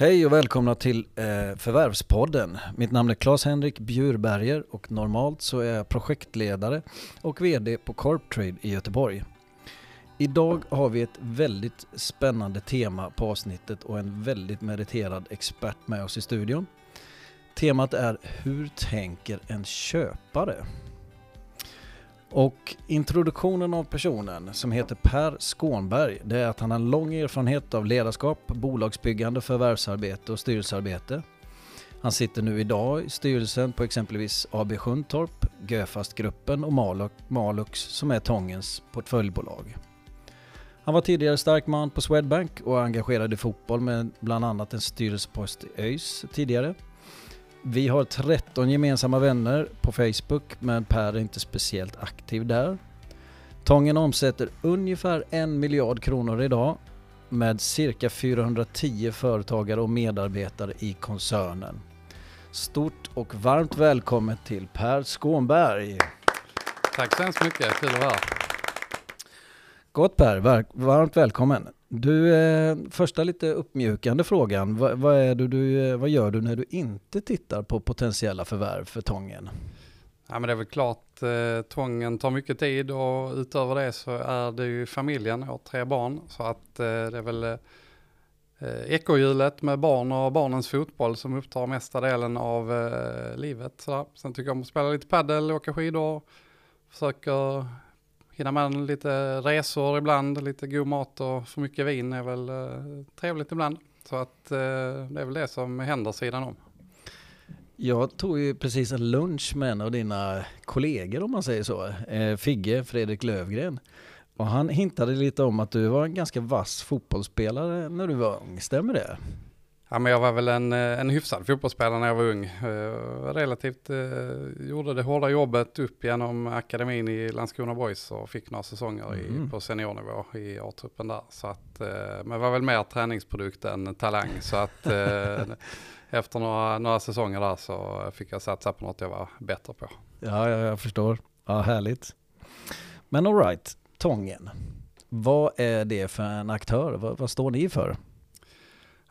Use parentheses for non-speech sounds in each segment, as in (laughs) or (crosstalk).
Hej och välkomna till eh, Förvärvspodden. Mitt namn är Claes-Henrik Bjurberger och normalt så är jag projektledare och VD på Corptrade i Göteborg. Idag har vi ett väldigt spännande tema på avsnittet och en väldigt meriterad expert med oss i studion. Temat är Hur tänker en köpare? Och introduktionen av personen som heter Per Skånberg, det är att han har lång erfarenhet av ledarskap, bolagsbyggande, förvärvsarbete och styrelsearbete. Han sitter nu idag i styrelsen på exempelvis AB Sjuntorp, Göfastgruppen och Malux som är Tångens portföljbolag. Han var tidigare stark man på Swedbank och engagerad i fotboll med bland annat en styrelsepost i ÖIS tidigare. Vi har 13 gemensamma vänner på Facebook men Per är inte speciellt aktiv där. Tången omsätter ungefär en miljard kronor idag med cirka 410 företagare och medarbetare i koncernen. Stort och varmt välkommen till Per Skånberg. Tack så hemskt mycket, kul att vara här. Gott Per, varmt välkommen. Du, eh, första lite uppmjukande frågan. Vad, vad, är du, du, eh, vad gör du när du inte tittar på potentiella förvärv för Tången? Ja, men det är väl klart, eh, Tången tar mycket tid och utöver det så är det ju familjen, jag har tre barn. Så att eh, det är väl eh, ekohjulet med barn och barnens fotboll som upptar mesta delen av eh, livet. Sådär. Sen tycker jag om att spela lite padel, åka skidor, försöker hinna med lite resor ibland, lite god mat och för mycket vin är väl eh, trevligt ibland. Så att eh, det är väl det som händer sidan om. Jag tog ju precis en lunch med en av dina kollegor om man säger så, eh, Figge Fredrik Lövgren. Och han hintade lite om att du var en ganska vass fotbollsspelare när du var ung, stämmer det? Ja, men jag var väl en, eh, en hyfsad fotbollsspelare när jag var ung. Uh, relativt, uh, gjorde det hårda jobbet upp genom akademin i Landskrona Boys och fick några säsonger mm. i, på seniornivå i A-truppen där. Så att, uh, men var väl mer träningsprodukt än talang. Så att (laughs) efter några, några säsonger där så fick jag satsa på något jag var bättre på. Ja, ja jag förstår. Ja, härligt. Men alright, Tången. Vad är det för en aktör? vad, vad står ni för?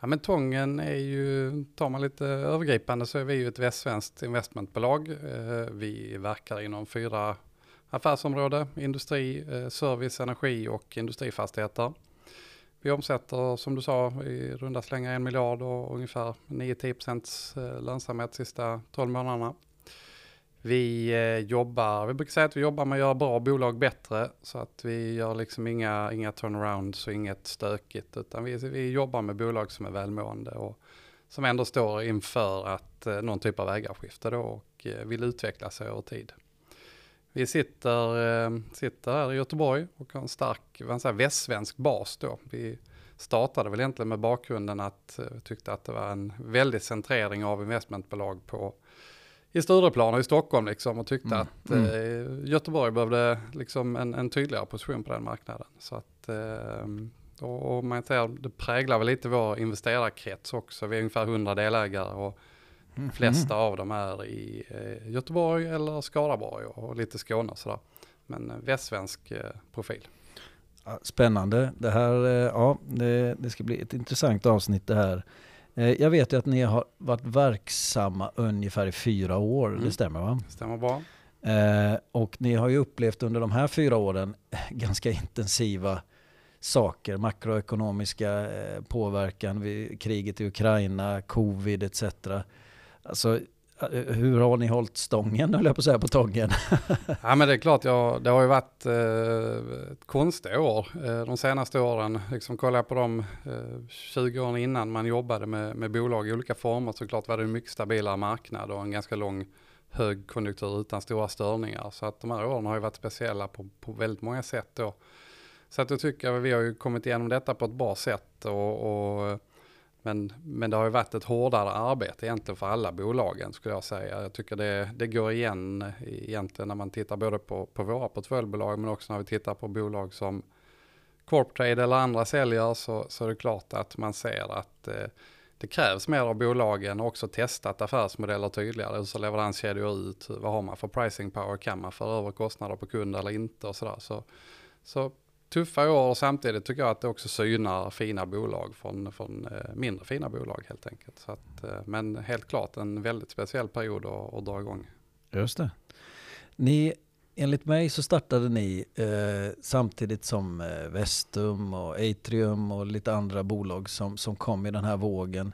Ja men Tången är ju, tar man lite övergripande så är vi ju ett västsvenskt investmentbolag. Eh, vi verkar inom fyra affärsområden, industri, eh, service, energi och industrifastigheter. Vi omsätter som du sa i runda slängar en miljard och ungefär 9-10% de eh, lönsamhet sista 12 månaderna. Vi eh, jobbar, vi brukar säga att vi jobbar med att göra bra bolag bättre så att vi gör liksom inga, inga turnarounds och inget stökigt utan vi, vi jobbar med bolag som är välmående och som ändå står inför att eh, någon typ av ägarskifte då och eh, vill utveckla sig över tid. Vi sitter, sitter här i Göteborg och har en stark vad säger, västsvensk bas då. Vi startade väl egentligen med bakgrunden att vi tyckte att det var en väldig centrering av investmentbolag på i Stureplan och i Stockholm liksom och tyckte mm. att mm. eh, Göteborg behövde liksom en, en tydligare position på den marknaden. Så att, eh, och, och man säger, det präglar väl lite vår investerarkrets också. Vi är ungefär 100 delägare och mm. flesta av dem är i eh, Göteborg eller Skaraborg och, lite Skåne och sådär. Men västsvensk profil. Spännande. Det här, ja, det, det ska bli ett intressant avsnitt det här. Eh, jag vet ju att ni har varit verksamma ungefär i fyra år, mm. det stämmer va? Stämmer bra. Eh, och ni har ju upplevt under de här fyra åren (laughs) ganska intensiva saker, makroekonomiska eh, påverkan, kriget i Ukraina, covid etc. Alltså Eh, hur har ni hållit stången, höll jag på att säga, på tången? (laughs) ja men det är klart, jag, det har ju varit eh, ett konstiga år eh, de senaste åren. Liksom kollar jag på de eh, 20 åren innan man jobbade med, med bolag i olika former så klart var det en mycket stabilare marknad och en ganska lång högkonjunktur utan stora störningar. Så att de här åren har ju varit speciella på, på väldigt många sätt då. Så att jag tycker att vi har ju kommit igenom detta på ett bra sätt och, och men, men det har ju varit ett hårdare arbete egentligen för alla bolagen skulle jag säga. Jag tycker det, det går igen egentligen när man tittar både på, på våra portföljbolag men också när vi tittar på bolag som Corptrade eller andra säljer så, så är det klart att man ser att eh, det krävs mer av bolagen och också testat affärsmodeller tydligare. Hur ser leveranskedjor ut? Vad har man för pricing power? Kan man föra över kostnader på kund eller inte? Och så, där. så, så tuffa år och samtidigt tycker jag att det också synar fina bolag från, från eh, mindre fina bolag helt enkelt. Så att, eh, men helt klart en väldigt speciell period att, att dra igång. Just det. Ni, enligt mig så startade ni eh, samtidigt som eh, Vestum och Atrium och lite andra bolag som, som kom i den här vågen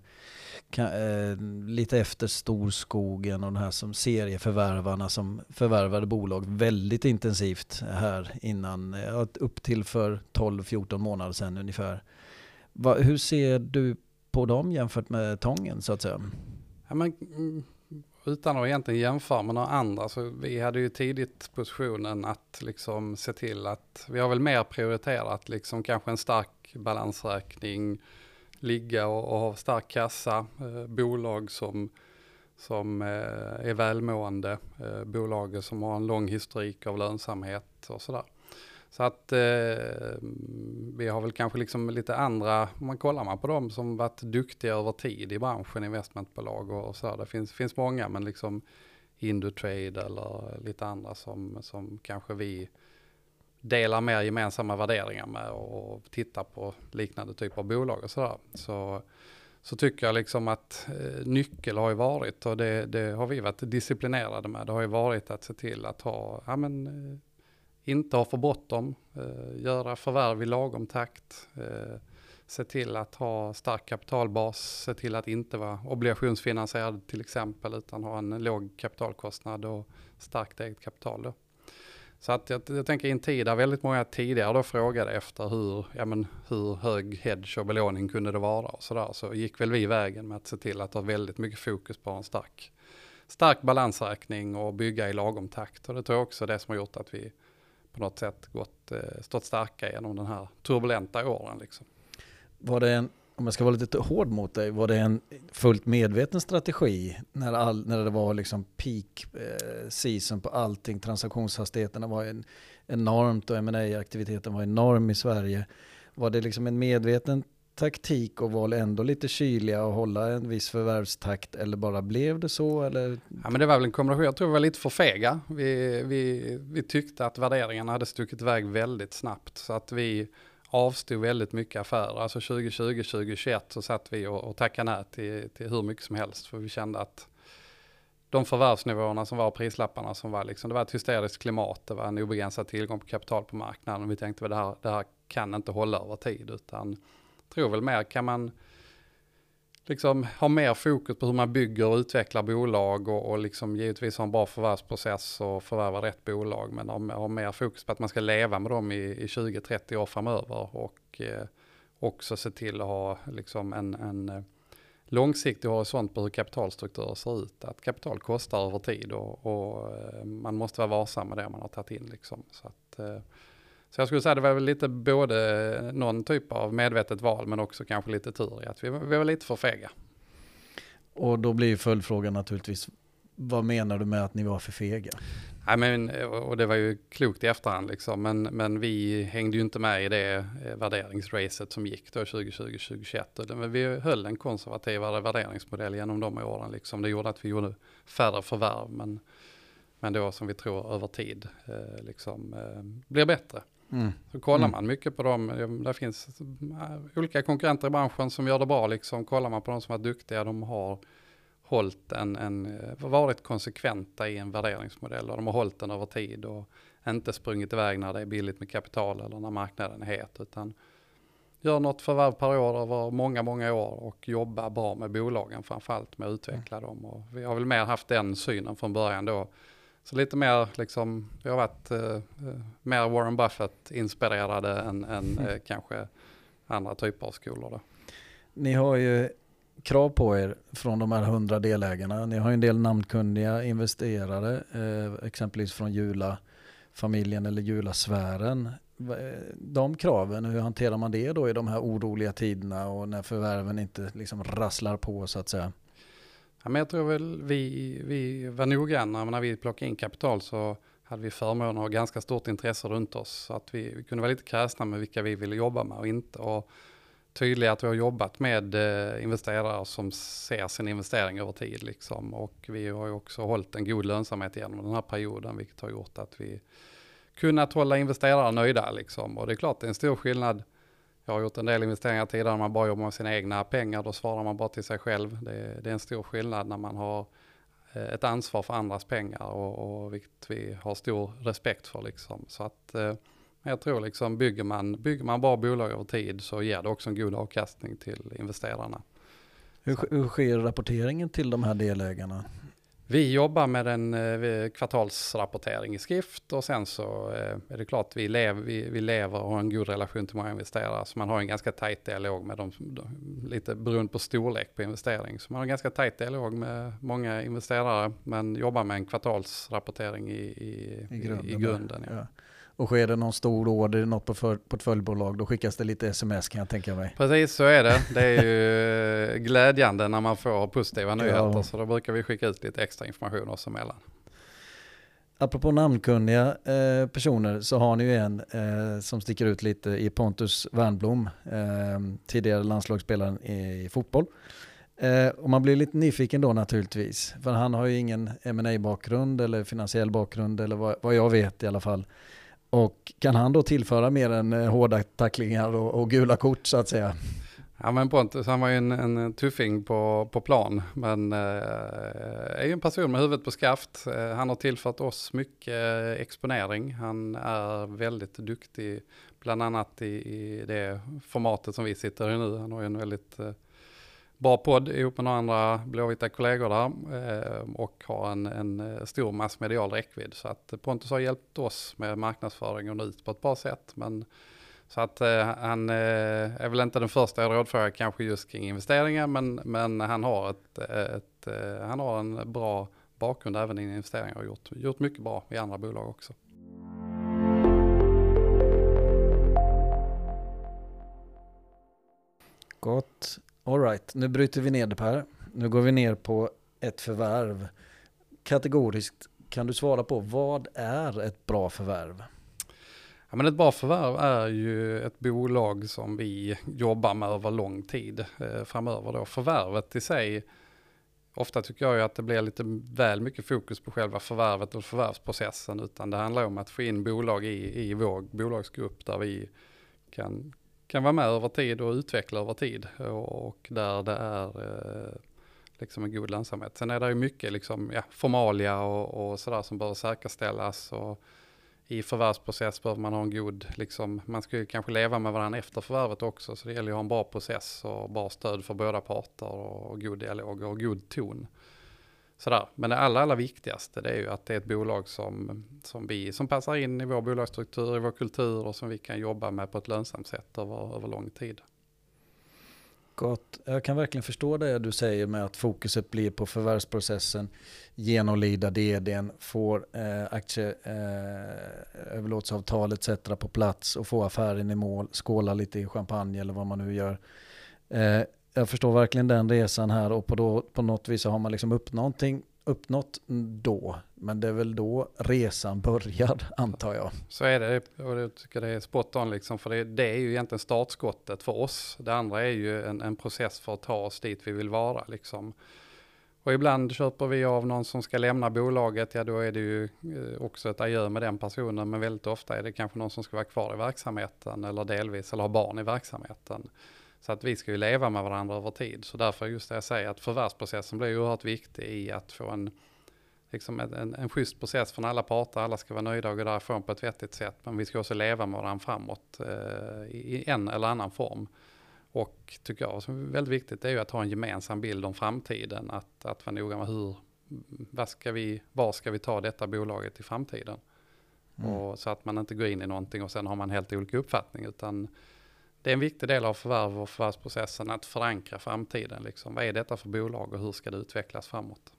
kan, eh, lite efter Storskogen och de här som serieförvärvarna som förvärvade bolag väldigt intensivt här innan, eh, upp till för 12-14 månader sedan ungefär. Va, hur ser du på dem jämfört med Tången så att säga? Ja, men, mm, utan att egentligen jämföra med några andra så vi hade ju tidigt positionen att liksom se till att vi har väl mer prioriterat liksom kanske en stark balansräkning, ligga och, och ha stark kassa, eh, bolag som, som eh, är välmående, eh, bolag som har en lång historik av lönsamhet och sådär. Så att eh, vi har väl kanske liksom lite andra, om man kollar man på dem som varit duktiga över tid i branschen, investmentbolag och, och så. Det finns, finns många men liksom Indutrade eller lite andra som, som kanske vi delar mer gemensamma värderingar med och tittar på liknande typer av bolag och sådär. Så, så tycker jag liksom att eh, nyckel har ju varit och det, det, har vi varit disciplinerade med. Det har ju varit att se till att ha, ja men eh, inte ha för bråttom, eh, göra förvärv i lagom takt, eh, se till att ha stark kapitalbas, se till att inte vara obligationsfinansierad till exempel utan ha en låg kapitalkostnad och starkt eget kapital. Då. Så att jag, jag tänker i en tid där väldigt många tidigare då frågade efter hur, ja men, hur hög hedge och belåning kunde det vara och sådär. Så gick väl vi vägen med att se till att ha väldigt mycket fokus på en stark, stark balansräkning och bygga i lagom takt. Och det tror jag också är det som har gjort att vi på något sätt gått, eh, stått starka genom den här turbulenta åren. Liksom. Var det en om jag ska vara lite hård mot dig, var det en fullt medveten strategi när, all, när det var liksom peak eh, season på allting? Transaktionshastigheterna var en, enormt och ma aktiviteten var enorm i Sverige. Var det liksom en medveten taktik och var ändå lite kyliga och hålla en viss förvärvstakt eller bara blev det så? Eller? Ja, men det var väl en kombination, jag tror vi var lite för fega. Vi, vi, vi tyckte att värderingarna hade stuckit iväg väldigt snabbt så att vi avstod väldigt mycket affärer. Alltså 2020, 2021 så satt vi och, och tackade nej till, till hur mycket som helst. För vi kände att de förvärvsnivåerna som var prislapparna som var liksom, det var ett hysteriskt klimat, det var en obegränsad tillgång på kapital på marknaden. Och vi tänkte att det här, det här kan inte hålla över tid utan tror väl mer kan man liksom ha mer fokus på hur man bygger och utvecklar bolag och, och liksom givetvis ha en bra förvärvsprocess och förvärva rätt bolag. Men ha, ha mer fokus på att man ska leva med dem i, i 20-30 år framöver och eh, också se till att ha liksom en, en eh, långsiktig horisont på hur kapitalstrukturer ser ut. Att kapital kostar över tid och, och eh, man måste vara varsam med det man har tagit in. Liksom. Så att, eh, så jag skulle säga det var väl lite både någon typ av medvetet val men också kanske lite tur i att vi, vi var lite för fega. Och då blir följdfrågan naturligtvis, vad menar du med att ni var för fega? Nej, men, och det var ju klokt i efterhand liksom, men, men vi hängde ju inte med i det eh, värderingsracet som gick då 2020-2021. Vi höll en konservativare värderingsmodell genom de åren. Liksom. Det gjorde att vi gjorde färre förvärv, men, men då som vi tror över tid eh, liksom, eh, blir bättre. Mm. Så kollar mm. man mycket på dem, det finns äh, olika konkurrenter i branschen som gör det bra. Liksom. Kollar man på de som är duktiga, de har hållit en, en, äh, varit konsekventa i en värderingsmodell och de har hållit den över tid och inte sprungit iväg när det är billigt med kapital eller när marknaden är het. Utan gör något förvärv per år över många, många år och jobbar bra med bolagen framförallt med att utveckla mm. dem. Och vi har väl mer haft den synen från början då så lite mer liksom, vi har varit eh, mer Warren Buffett-inspirerade än, än mm. eh, kanske andra typer av skolor. Då. Ni har ju krav på er från de här hundra delägarna. Ni har ju en del namnkunniga investerare, eh, exempelvis från Jula-familjen eller Jula-sfären. Eh, de kraven, hur hanterar man det då i de här oroliga tiderna och när förvärven inte liksom rasslar på så att säga? Ja, men jag tror väl vi, vi var noggranna, när vi plockade in kapital så hade vi förmånen att ha ganska stort intresse runt oss. Så att vi, vi kunde vara lite kräsna med vilka vi ville jobba med och inte. Och tydliga att vi har jobbat med eh, investerare som ser sin investering över tid. Liksom. Och vi har ju också hållit en god lönsamhet genom den här perioden, vilket har gjort att vi kunnat hålla investerare nöjda liksom. Och det är klart det är en stor skillnad. Jag har gjort en del investeringar tidigare, när man bara jobbar med sina egna pengar, då svarar man bara till sig själv. Det, det är en stor skillnad när man har eh, ett ansvar för andras pengar och, och vilket vi har stor respekt för liksom. Så att eh, jag tror liksom bygger man, bygger man bra bolag över tid så ger det också en god avkastning till investerarna. Hur, hur sker rapporteringen till de här delägarna? Vi jobbar med en eh, kvartalsrapportering i skrift och sen så eh, är det klart vi lever, vi, vi lever och har en god relation till många investerare. Så man har en ganska tajt dialog med dem, lite beroende på storlek på investering. Så man har en ganska tajt dialog med många investerare men jobbar med en kvartalsrapportering i, i, I grunden. I grunden ja. Ja. Och sker det någon stor order i något portföljbolag då skickas det lite sms kan jag tänka mig. Precis så är det. Det är ju eh, glädjande när man får positiva nyheter ja. så då brukar vi skicka ut lite extra information oss emellan. Apropå namnkunniga eh, personer så har ni ju en eh, som sticker ut lite i Pontus Wernblom, eh, tidigare landslagsspelaren i, i fotboll. Eh, och man blir lite nyfiken då naturligtvis, för han har ju ingen ma bakgrund eller finansiell bakgrund eller vad, vad jag vet i alla fall. Och kan han då tillföra mer än eh, hårda tacklingar och, och gula kort så att säga? Ja men Pontus han var ju en, en tuffing på, på plan men eh, är ju en person med huvudet på skaft. Eh, han har tillfört oss mycket eh, exponering. Han är väldigt duktig bland annat i, i det formatet som vi sitter i nu. Han har ju en väldigt eh, bra podd ihop med några andra blåvita kollegor där eh, och har en, en eh, stor massmedial räckvidd. Så att Pontus har hjälpt oss med marknadsföring och ut på ett bra sätt. Men, så att eh, han är väl inte den första jag rådfrågar kanske just kring investeringar men, men han, har ett, ett, han har en bra bakgrund även i investeringar och gjort, gjort mycket bra i andra bolag också. Gott. Alright, nu bryter vi ner det Per. Nu går vi ner på ett förvärv. Kategoriskt kan du svara på vad är ett bra förvärv? Ja, men ett bra förvärv är ju ett bolag som vi jobbar med över lång tid eh, framöver. Då. Förvärvet i sig, ofta tycker jag ju att det blir lite väl mycket fokus på själva förvärvet och förvärvsprocessen. Utan det handlar om att få in bolag i, i vår bolagsgrupp där vi kan kan vara med över tid och utveckla över tid och där det är eh, liksom en god lönsamhet. Sen är det ju mycket liksom, ja, formalia och, och sådär som behöver säkerställas och i förvärvsprocess behöver man ha en god, liksom, man ska ju kanske leva med varandra efter förvärvet också så det gäller ju att ha en bra process och bra stöd för båda parter och god dialog och god ton sådär. Men det allra, allra viktigaste det är ju att det är ett bolag som, som, vi, som passar in i vår bolagsstruktur, i vår kultur och som vi kan jobba med på ett lönsamt sätt över, över lång tid. Gott. Jag kan verkligen förstå det du säger med att fokuset blir på förvärvsprocessen, genomlida DDn, får eh, aktieöverlåtelseavtal eh, etc. på plats och få affären i mål, skåla lite i champagne eller vad man nu gör. Eh, jag förstår verkligen den resan här och på, då, på något vis har man liksom uppnått någonting uppnått då. Men det är väl då resan börjar (laughs) antar jag. Så är det och jag tycker det är spot on liksom. För det, det, är ju egentligen startskottet för oss. Det andra är ju en, en process för att ta oss dit vi vill vara liksom. Och ibland köper vi av någon som ska lämna bolaget, ja då är det ju eh, också ett adjö med den personen. Men väldigt ofta är det kanske någon som ska vara kvar i verksamheten eller delvis eller ha barn i verksamheten. Så att vi ska ju leva med varandra över tid. Så därför just det jag säger att förvärvsprocessen blir oerhört viktig i att få en, liksom en, en, en schysst process från alla parter. Alla ska vara nöjda och gå därifrån på ett vettigt sätt. Men vi ska också leva med varandra framåt eh, i en eller annan form. Och tycker jag som är väldigt viktigt är ju att ha en gemensam bild om framtiden. Att, att vara noga med hur, vad ska vi, var ska vi ta detta bolaget i framtiden? Mm. Och så att man inte går in i någonting och sen har man helt olika uppfattning. Utan det är en viktig del av förvärv och förvärvsprocessen att förankra framtiden. Liksom. Vad är detta för bolag och hur ska det utvecklas framåt?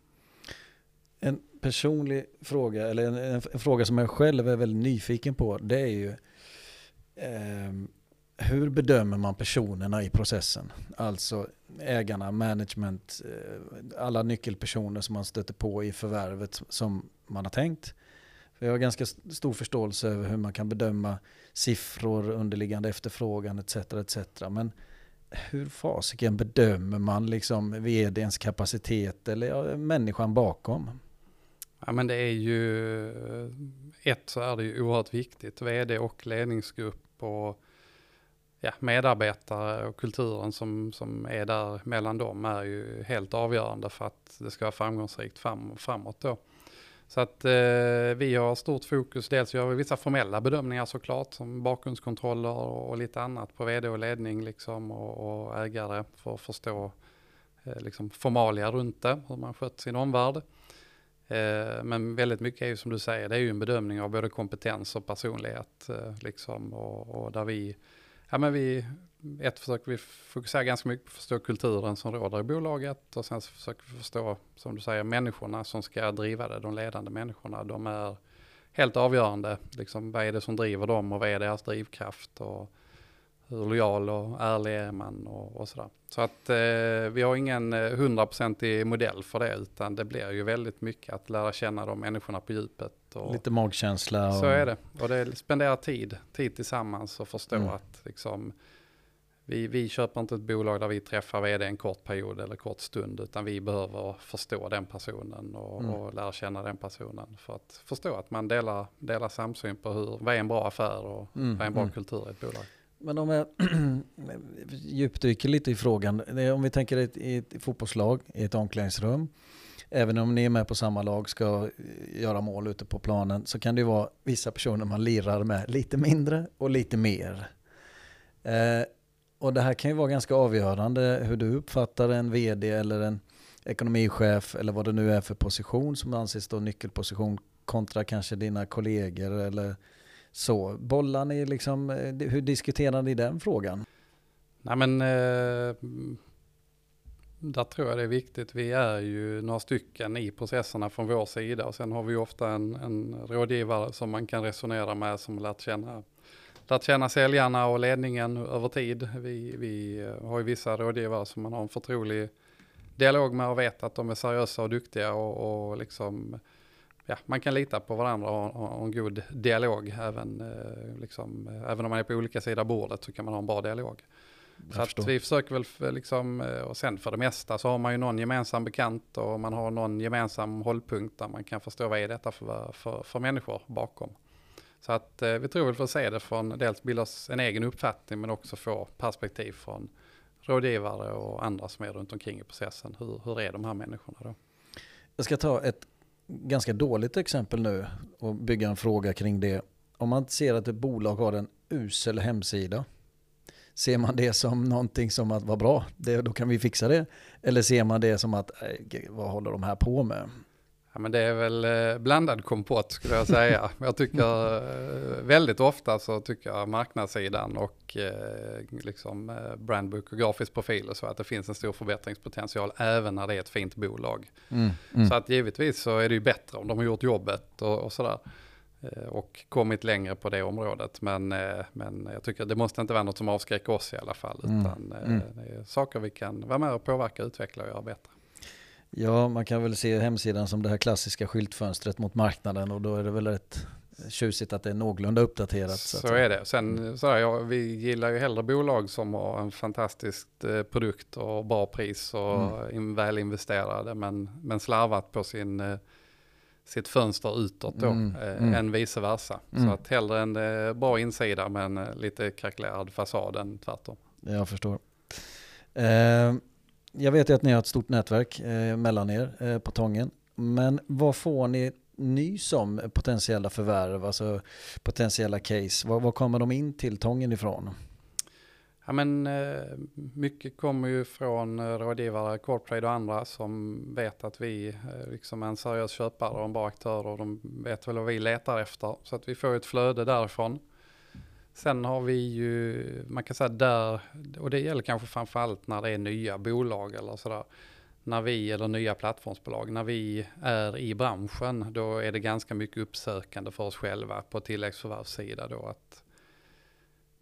En personlig fråga, eller en, en, en fråga som jag själv är väldigt nyfiken på, det är ju eh, hur bedömer man personerna i processen? Alltså ägarna, management, eh, alla nyckelpersoner som man stöter på i förvärvet som man har tänkt. För jag har ganska stor förståelse över hur man kan bedöma siffror, underliggande efterfrågan etc. etc. Men hur fasiken bedömer man liksom vdns kapacitet eller ja, människan bakom? Ja men det är ju, ett så är det ju oerhört viktigt, vd och ledningsgrupp och ja, medarbetare och kulturen som, som är där mellan dem är ju helt avgörande för att det ska vara framgångsrikt fram, framåt då. Så att eh, vi har stort fokus, dels gör vi vissa formella bedömningar såklart, som bakgrundskontroller och lite annat på vd och ledning liksom och, och ägare för att förstå eh, liksom formalia runt det, hur man skött sin omvärld. Eh, men väldigt mycket är ju som du säger, det är ju en bedömning av både kompetens och personlighet eh, liksom och, och där vi Ja, men vi, ett försöker vi fokusera ganska mycket på att förstå kulturen som råder i bolaget och sen så försöker vi förstå, som du säger, människorna som ska driva det, de ledande människorna. De är helt avgörande, liksom, vad är det som driver dem och vad är deras drivkraft och hur lojal och ärlig är man och, och sådär. Så att eh, vi har ingen eh, hundraprocentig modell för det utan det blir ju väldigt mycket att lära känna de människorna på djupet. Och, Lite magkänsla. Och... Så är det. Och det spenderar tid, tid tillsammans och förstå Mm. att liksom, vi, vi köper inte ett bolag där vi träffar vd en kort period eller kort stund utan vi behöver förstå den personen och, Mm. och lära känna den personen för att förstå att man delar, delar samsyn på hur, vad är en bra affär och Mm, vad är en bra mm. kultur i ett bolag. Men om jag (clears throat) djupdyker lite i frågan. Om vi tänker i ett, fotbollslag, i ett omklädningsrum. Även om ni är med på samma lag, ska göra mål ute på planen, så kan det ju vara vissa personer man lirar med lite mindre och lite mer. Eh, och det här kan ju vara ganska avgörande hur du uppfattar en vd eller en ekonomichef eller vad det nu är för position som anses då nyckelposition kontra kanske dina kollegor eller så. Bollar ni liksom, eh, hur diskuterar ni den frågan? Nej men eh, där tror jag det är viktigt. Vi är ju några stycken i processerna från vår sida och sen har vi ofta en, en rådgivare som man kan resonera med som lärt känna, lärt känna säljarna och ledningen över tid. Vi, vi eh, har ju vissa rådgivare som man har en förtrolig dialog med och vet att de är seriösa och duktiga och, och liksom Ja, man kan lita på varandra och ha- en god dialog. Även, eh, liksom, eh, även om man är på olika sidor av bordet så kan man ha en bra dialog. Så förstår. att vi försöker väl liksom, och sen för det mesta så har man ju någon gemensam bekant och man har någon gemensam hållpunkt där man kan förstå vad är detta för, för, för människor bakom. Så att eh, vi tror väl för att se det från dels bilda oss en egen uppfattning men också få perspektiv från rådgivare och andra som är runt omkring i processen. Hur, hur är de här människorna då? Jag ska ta ett ganska dåligt exempel nu och bygga en fråga kring det. Om man ser att ett bolag har en usel hemsida, ser man det som någonting som att vara bra, det, då kan vi fixa det? Eller ser man det som att, äh, vad håller de här på med? Ja, men det är väl eh, blandad kompott skulle jag säga. (laughs) jag tycker eh, väldigt ofta så tycker jag marknadssidan och eh, liksom brandbook och grafisk profil och så att det finns en stor förbättringspotential även när det är ett fint bolag. Mm, mm. Så att givetvis så är det ju bättre om de har gjort jobbet och, och sådär. Och kommit längre på det området. Men, men jag tycker det måste inte vara något som avskräcker oss i alla fall. Mm, Utan mm. är saker vi kan vara med och påverka, utveckla och göra bättre. Ja, man kan väl se hemsidan som det här klassiska skyltfönstret mot marknaden och då är det väl rätt tjusigt att det är någående uppdaterat. Så, att är det. Sen så här, ja, vi gillar ju hellre bolag som har en fantastisk eh, produkt och bra pris och in, väl investerade men, men slarvat på sin, eh, sitt fönster utåt då Mm, eh, mm. än vice versa. Mm. Så att hellre en bra insida men lite krackelerad fasad än tvärtom. Jag förstår. Jag vet ju att ni har ett stort nätverk eh, mellan er eh, på Tången. Men vad får ni nys om potentiella förvärv, alltså potentiella case? Vad, var kommer de in till Tången ifrån? Ja, men, eh, mycket kommer ju från eh, rådgivare, Corporate och andra som vet att vi eh, liksom är en seriös köpare och en bra aktör och de vet väl vad vi letar efter. Så att vi får ett flöde därifrån. Sen har vi ju, man kan säga där, och det gäller kanske framförallt när det är nya bolag eller sådär. När vi, eller nya plattformsbolag, när vi är i branschen, då är det ganska mycket uppsökande för oss själva på tilläggsförvärvssida då. Att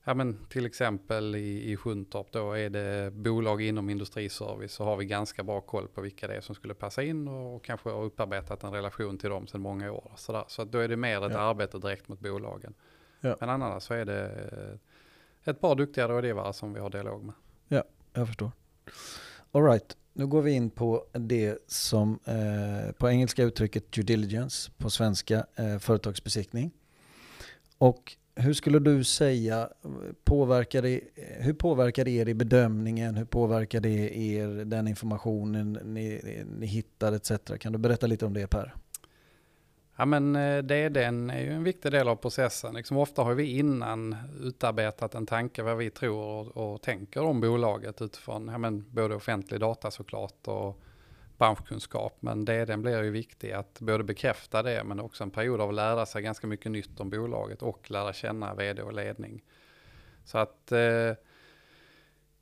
Ja men till exempel i, i Sjuntorp då är det bolag inom industriservice så har vi ganska bra koll på vilka det är som skulle passa in och, kanske har upparbetat en relation till dem sedan många år. Så, där. så då är det mer ett Ja. arbete direkt mot bolagen. Ja. Men annars så är det eh, ett par duktiga rådgivare som vi har dialog med. Jag förstår. All right. nu går vi in på det som eh, på engelska uttrycket due diligence, på svenska eh, företagsbesiktning. Och hur skulle du säga, påverkar det, hur påverkar det er i bedömningen? Hur påverkar det er den informationen ni, ni hittar etc? Kan du berätta lite om det Per? Ja men eh, det den är ju en viktig del av processen. Liksom ofta har vi innan utarbetat en tanke vad vi tror och, och tänker om bolaget utifrån ja, men både offentlig data såklart och branschkunskap. Men det den blir ju viktig att både bekräfta det men också en period av att lära sig ganska mycket nytt om bolaget och lära känna vd och ledning. Så att eh,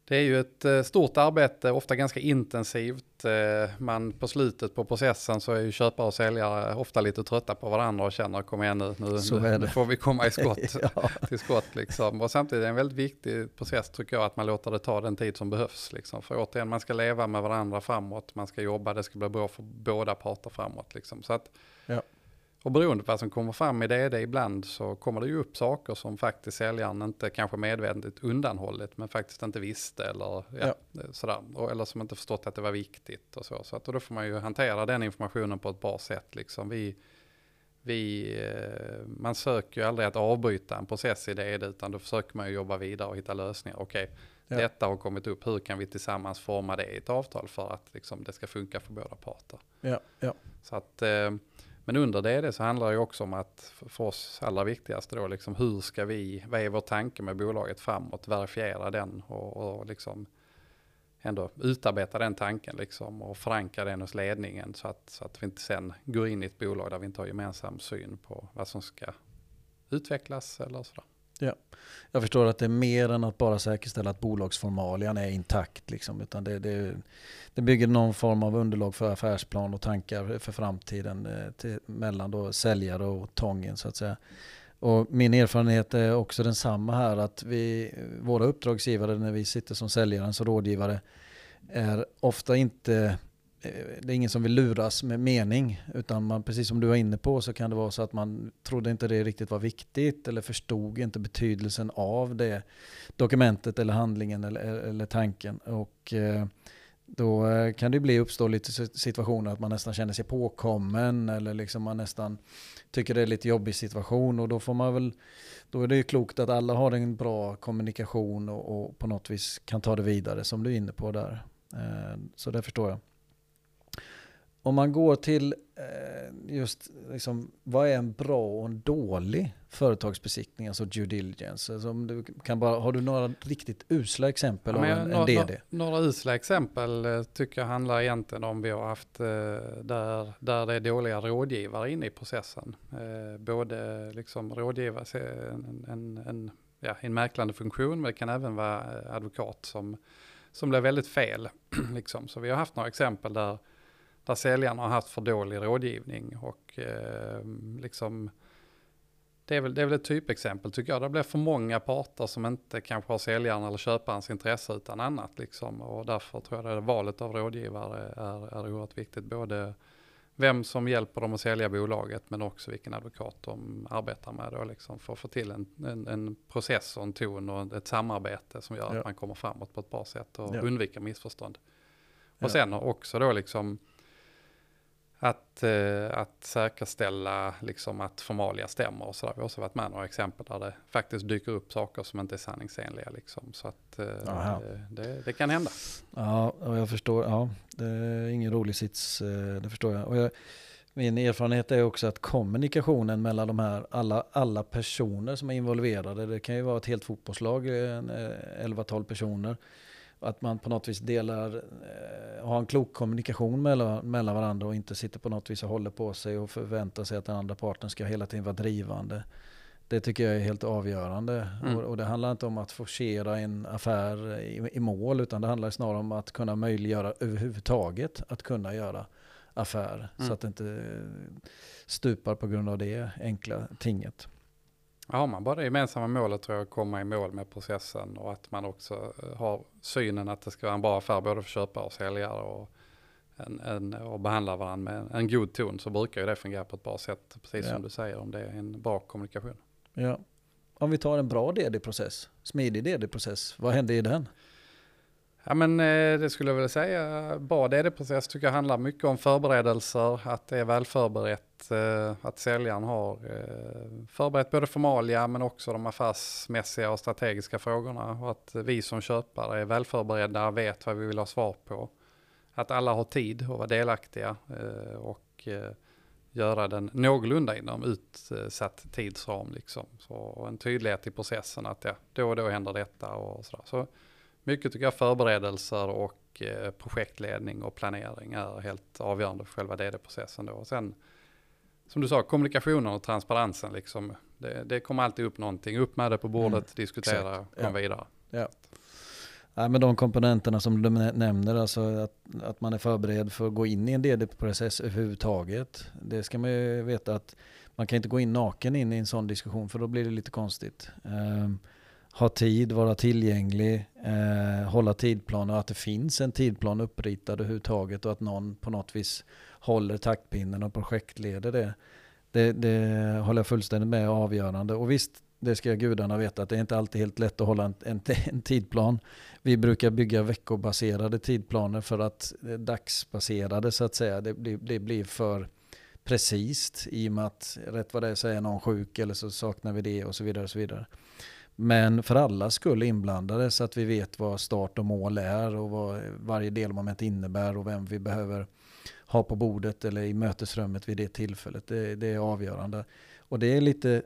det är ju ett eh, stort arbete, ofta ganska intensivt. Eh, man på slutet på processen så är ju köpare och säljare ofta lite trötta på varandra och känner kom igen nu, nu, nu, nu får vi komma i skott, (laughs) ja. till skott liksom. Och samtidigt är det en väldigt viktig process tycker jag att man låter det ta den tid som behövs liksom. För återigen, man ska leva med varandra framåt, man ska jobba, det ska bli bra för båda parter framåt liksom. Så att ja. Och beroende på vad som kommer fram i det ibland så kommer det ju upp saker som faktiskt säljaren inte kanske medvetet undanhållit men faktiskt inte visste eller ja, ja. sådär. Och, eller som inte förstått att det var viktigt och så. Så att, och då får man ju hantera den informationen på ett bra sätt. Liksom. Vi, vi, eh, man söker ju aldrig att avbryta en process i det utan då försöker man ju jobba vidare och hitta lösningar. Okej, okay, ja. detta har kommit upp, hur kan vi tillsammans forma det i ett avtal för att liksom, det ska funka för båda parter. Ja, ja. Så att eh, men under det, det så handlar det också om att för oss allra viktigaste då, liksom hur ska vi, vad är vår tanke med bolaget framåt, verifiera den och, och liksom ändå utarbeta den tanken liksom och förankra den hos ledningen så att, så att vi inte sen går in i ett bolag där vi inte har gemensam syn på vad som ska utvecklas eller sådär. Ja. Jag förstår att det är mer än att bara säkerställa att bolagsformalian är intakt. Liksom, utan det, det, det bygger någon form av underlag för affärsplan och tankar för framtiden eh, till, mellan då säljare och Tången så att säga. Och min erfarenhet är också densamma här att vi, våra uppdragsgivare när vi sitter som säljarens och rådgivare är ofta inte Eh, det är ingen som vill luras med mening. Utan man, precis som du var inne på så kan det vara så att man trodde inte det riktigt var viktigt eller förstod inte betydelsen av det dokumentet eller handlingen eller, eller tanken. Och eh, då eh, kan det bli uppstå lite situationer att man nästan känner sig påkommen eller liksom man nästan tycker det är lite jobbig situation och då får man väl då är det ju klokt att alla har en bra kommunikation och, och på något vis kan ta det vidare som du är inne på där. Så det förstår jag. Om man går till eh, just liksom, vad är en bra och en dålig företagsbesiktning, alltså due diligence? Alltså om du kan bara, har du några riktigt usla exempel ja, av en, en DD? Några usla exempel eh, tycker jag handlar egentligen om vi har haft eh, där, där det är dåliga rådgivare inne i processen. Både liksom rådgivare, en, en, en, ja, en mäklande funktion, men det kan även vara advokat som, som blir väldigt fel. (clears throat) liksom. Så vi har haft några exempel där där säljarna har haft för dålig rådgivning och eh, liksom det är, väl, det är väl ett typexempel tycker jag. Det blir för många parter som inte kanske har säljaren eller köparens intresse utan annat. Liksom. Och därför tror jag att valet av rådgivare är, är oerhört viktigt. Både vem som hjälper dem att sälja bolaget men också vilken advokat de arbetar med då, liksom, för att få till en, en, en process och en ton och ett samarbete som gör ja. att man kommer framåt på ett bra sätt och ja. undviker missförstånd. Och ja. sen också då liksom att, eh, att säkerställa liksom att formalia stämmer och sådär. Vi har också varit med några exempel där det faktiskt dyker upp saker som inte är sanningsenliga. Liksom. Så att eh, det, det, kan hända. Ja, jag förstår. Ja, det är ingen rolig sits, eh, det förstår jag. Och jag min erfarenhet är också att kommunikationen mellan de här alla, alla personer som är involverade, det kan ju vara ett helt fotbollslag, 11-12 eh, personer, att man på något vis delar, eh, har en klok kommunikation mellan, mellan varandra och inte sitter på något vis och håller på sig och förväntar sig att den andra parten ska hela tiden vara drivande. Det tycker jag är helt avgörande. Mm. Och, och, det handlar inte om att forcera en affär i, i, mål utan det handlar snarare om att kunna möjliggöra överhuvudtaget att kunna göra affär. Mm. Så att det inte stupar på grund av det enkla tinget. Har man bara det gemensamma målet tror jag, att komma i mål med processen och att man också eh, har synen att det ska vara en bra affär både för köpare och säljare och, en, en, och behandla varandra med en, en god ton så brukar ju det fungera på ett bra sätt, precis ja. som du säger, om det är en bra kommunikation. Ja. Om vi tar en bra DD-process, smidig DD-process, vad händer i den? Ja men eh, det skulle jag väl säga, bra DD-process tycker jag handlar mycket om förberedelser, att det är väl förberett, eh, att säljaren har eh, förberett både formalia men också de affärsmässiga och strategiska frågorna och att vi som köpare är väl förberedda, vet vad vi vill ha svar på. Att alla har tid att vara delaktiga och göra den någorlunda inom utsatt tidsram liksom. Så en tydlighet i processen att ja, då och då händer detta och sådär. Så mycket tycker jag förberedelser och eh, projektledning och planering är helt avgörande för själva DD-processen. Och sen som du sa, kommunikationen och transparensen liksom. Det, det kommer alltid upp någonting, upp med det på bordet, mm, diskutera, exakt. kom ja. vidare. Ja. Ja, men de komponenterna som du nämner, alltså att, att man är förberedd för att gå in i en DD-process överhuvudtaget. Det ska man ju veta att man kan inte gå in naken in i en sån diskussion för då blir det lite konstigt. Um, ha tid, vara tillgänglig, eh, hålla tidplaner och att det finns en tidplan uppritad överhuvudtaget och att någon på något vis håller taktpinnen och projektleder det. Det, det håller jag fullständigt med avgörande. Och visst, det ska gudarna veta att det är inte alltid helt lätt att hålla en, en, en tidplan. Vi brukar bygga veckobaserade tidplaner för att eh, dagsbaserade så att säga, det blir, det blir för precis i och med att rätt vad det är så är någon sjuk eller så saknar vi det och så vidare. Och så vidare. Men för alla skull inblandade så att vi vet vad start och mål är och vad varje delmoment innebär och vem vi behöver ha på bordet eller i mötesrummet vid det tillfället. Det, det är avgörande. Och det är lite,